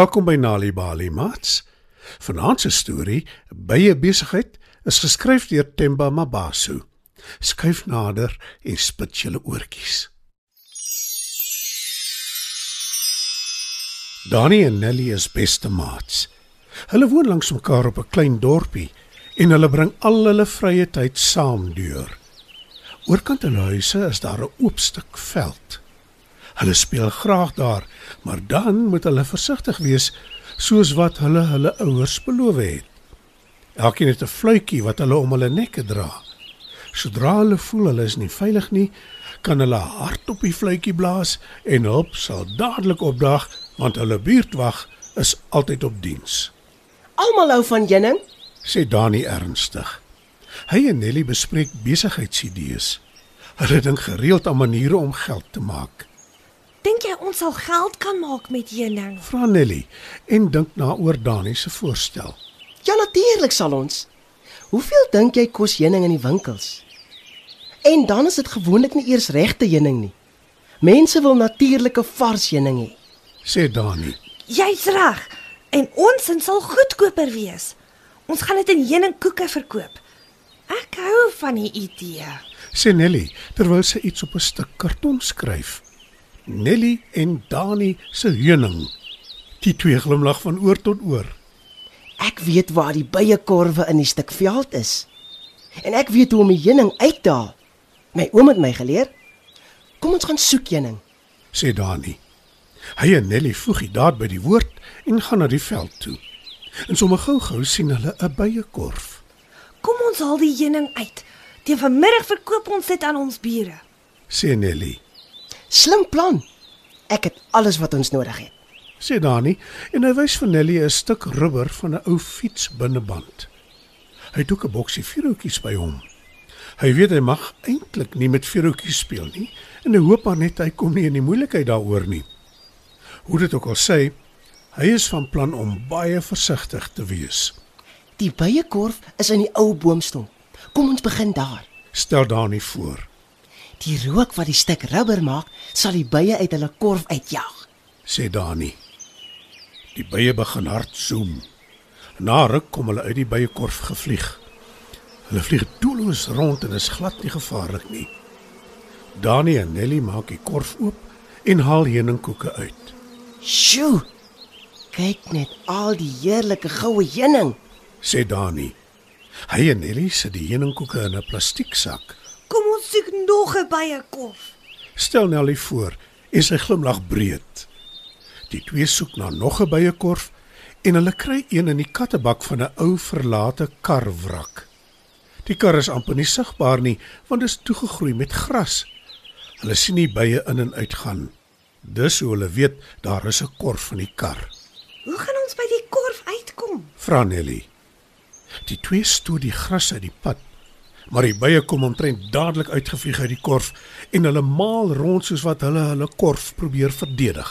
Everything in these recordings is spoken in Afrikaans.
Welkom by Nali Bali Mats. Vanaand se storie, Bye besigheid, is geskryf deur Temba Mabaso. Skuif nader en spit julle oortjies. Dani en Nelly is beste maats. Hulle woon langs mekaar op 'n klein dorpie en hulle bring al hulle vrye tyd saam deur. Oorkant hulle huise is daar 'n oop stuk veld. Hulle speel graag daar, maar dan moet hulle versigtig wees soos wat hulle hulle ouers beloof het. Elkeen het 'n fluitjie wat hulle om hulle nekke dra. Sodra hulle voel hulle is nie veilig nie, kan hulle hard op die fluitjie blaas en hulp sal dadelik opdaag want hulle buurtwag is altyd op diens. Almal hou van Jenning. Sê Dani ernstig. Hy en Nelly bespreek besigheidsidees. Hulle dink gereeld aan maniere om geld te maak. Dink jy ons sal geld kan maak met heuning? Vra Nelly en dink na oor Dani se voorstel. Ja natuurlik sal ons. Hoeveel dink jy kos heuning in die winkels? En dan is dit gewoonlik nie eers regte heuning nie. Mense wil natuurlike vars heuning hê. Sê Dani. Jy's reg. En ons sin sal goedkoper wees. Ons gaan dit in heuningkoeke verkoop. Ek hou van die idee. Sê Nelly terwyl sy iets op 'n stuk karton skryf. Nelly en Dani se heuning. Die twee glimlag van oor tot oor. Ek weet waar die byekorwe in die stuk veld is. En ek weet hoe om die heuning uit te haal. My oom het my geleer. Kom ons gaan soek heuning. Sê Dani. Hy en Nelly voeg die daad by die woord en gaan na die veld toe. En sommer gou-gou sien hulle 'n byekorf. Kom ons haal die heuning uit. Teen vanmiddag verkoop ons dit aan ons bure. Sê Nelly. Slim plan. Ek het alles wat ons nodig het. Sê Dani en hy wys vir Nelly 'n stuk rubber van 'n ou fiets binneband. Hy het ook 'n boksie vuurhoutjies by hom. Hy weet hy mag eintlik nie met vuurhoutjies speel nie en hy hoop maar net hy kom nie in die moeilikheid daaroor nie. Hoe dit ook al sê, hy is van plan om baie versigtig te wees. Die byekorf is in die ou boomstam. Kom ons begin daar. Stel Dani voor. Die rook wat die stuk rubber maak, sal die bye uit hulle korf uitjaag. sê Dani. Die bye begin hard zoem. Na ruk kom hulle uit die byekorf gevlieg. Hulle vlieg doelloos rond en is glad nie gevaarlik nie. Dani en Nelly maak die korf oop en haal heuningkoeke uit. Sjoe. Kyk net al die heerlike goue heuning. Sê Dani. Hy en Nelly sit die heuningkoeke in 'n plastieksak. Ons soek nog 'n byekorf. Stel Nelly voor en sy glimlag breed. Die twee soek na nog 'n byekorf en hulle kry een in die kattebak van 'n ou verlate karwrak. Die kar is amper nie sigbaar nie want dit is toegegroei met gras. Hulle sien nie bye in en uit gaan. Dis hoe hulle weet daar is 'n korf in die kar. Hoe gaan ons by die korf uitkom? Vra Nelly. Die twee stoot die gras uit die pad, maar die bye kom omtrent dadelik uitgevlieg uit die korf en hulle maal rond soos wat hulle hulle korf probeer verdedig.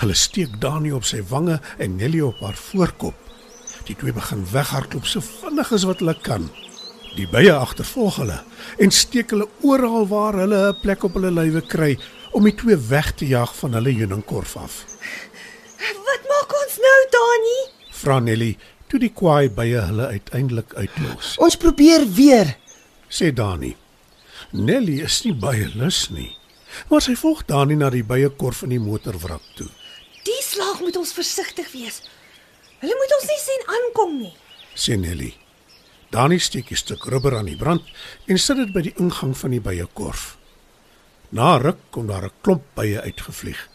Hulle steek Dani op sy wange en Nelly op haar voorkop. Die twee begin weghardloop so vinnig as wat hulle kan. Die bye agtervolg hulle en steek hulle oral waar hulle 'n plek op hulle lywe kry om die twee weg te jaag van hulle heuningkorf af. Wat maak ons nou, Dani? Vra Nelly toe die kwaai bye hulle uiteindelik uitlos. Ons probeer weer. Sê Dani. Nelly is nie baie lus nie, maar sy volg Dani na die byekorf in die motorwrak toe. Die slag moet ons versigtig wees. Hulle moet ons nie sien aankom nie. Sê Nelly. Dani steek 'n stuk rubber aan die brand en sit dit by die ingang van die byekorf. Na ruk kom daar 'n klomp bye uitgevlieg.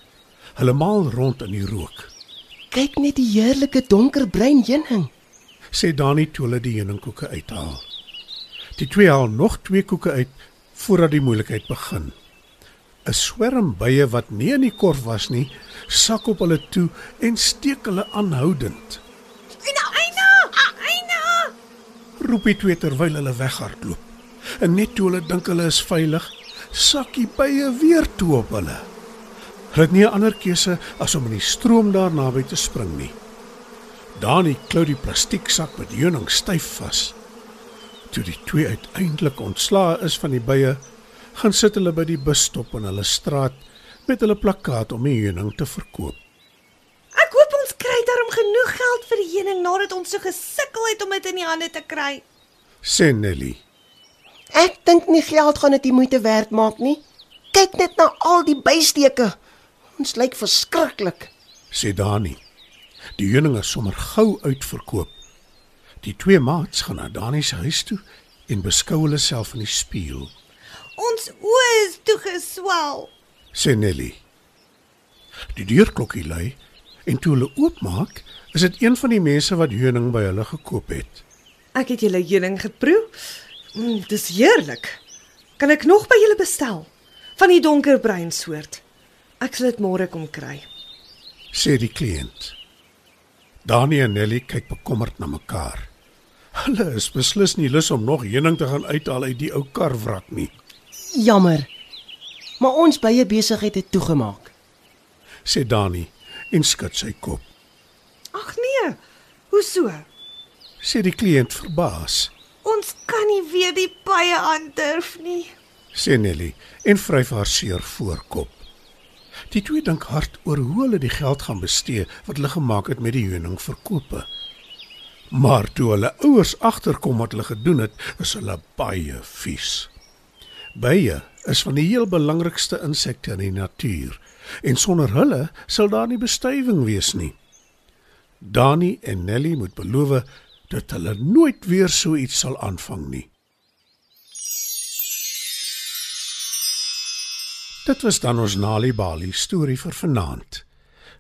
Hulle maal rond in die rook. Kyk net die heerlike donkerbruin heuning. Sê Dani toe hulle die heuningkoeke uithaal. Die twee haal nog twee koeke uit voordat die moeilikheid begin. 'n Swerm bye wat nie in die korf was nie, sak op hulle toe en steek hulle aanhoudend. Eina, Eina, Eina. Roep die twee terwyl hulle weghardloop. En net toe hulle dink hulle is veilig, sak die bye weer toe op hulle. Hulle het nie 'n ander keuse as om in die stroom daar naby te spring nie. Dani klou die plastieksak met heuning styf vas. Toe die twee uiteindelik ontslae is van die bye, gaan sit hulle by die busstop in hulle straat met hulle plakkaat om die heuning te verkoop. Ek hoop ons kry heuning nadat ons so gesukkel het om dit in die hande te kry. Sê Nelly. Ek dink nie geld gaan dit die moeite werd maak nie. Kyk net na al die bysteke. Ons lyk verskriklik. Sê Dani. Die heuning is sommer gou uitverkoop. Die twee maats gaan na Dani se huis toe en beskou hulle self in die spieël. Ons oë is toegeswel. Sê Nelly. Die deurklokkie lui en toe hulle oopmaak, is dit een van die mense wat heuning by hulle gekoop het. Ek het julle heuning geproe. Mm, dis heerlik. Kan ek nog by julle bestel? Van die donkerbruin soort. Ek sal dit môre kom kry. Sê die kliënt. Dani en Nelly kyk bekommerd na mekaar. Hulle is beslis nie lus om nog heuning te gaan uithaal uit die ou karwrak nie. Jammer. Maar ons bye besigheid het toegemaak. Sê Dani en skud sy kop. Ag nee. Hoe so? Sê die kliënt verbaas. Ons kan nie weer die paie aandurf nie. Sê Nelly en vryf haar seer voorkop. Die twee dink hard oor hoe hulle die geld gaan bestee wat hulle gemaak het met die heuningverkope. Maar toe hulle ouers agterkom wat hulle gedoen het, is hulle baie vies. Bye is van die heel belangrikste insekte in die natuur en sonder hulle sal daar nie bestuiving wees nie. Dani en Nelly moet beloof dat hulle nooit weer so iets sal aanvang nie. Dit was dan ons Nali Bali storie vir vanaand.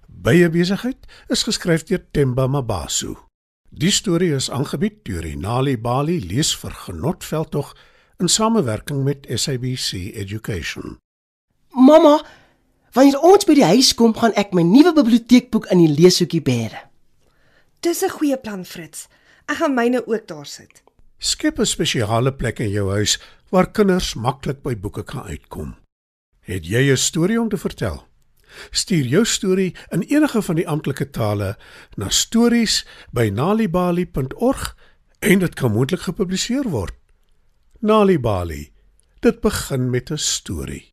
Bye besigheid is geskryf deur Temba Mabaso. Die storie is aangebied deur die Nali Bali lees vir Genotveldtog in samewerking met SABC Education. Mamma, wanneer ons by die huis kom, gaan ek my nuwe biblioteekboek in die leeshoekie bære. Dis 'n goeie plan, Fritz. Ek gaan myne ook daar sit. Skep 'n spesiale plek in jou huis waar kinders maklik by boeke kan uitkom. Het jy 'n storie om te vertel? Stuur jou storie in enige van die amptelike tale na stories@nalibali.org en dit kan moontlik gepubliseer word. Nalibali. Dit begin met 'n storie.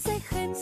Chcę chęć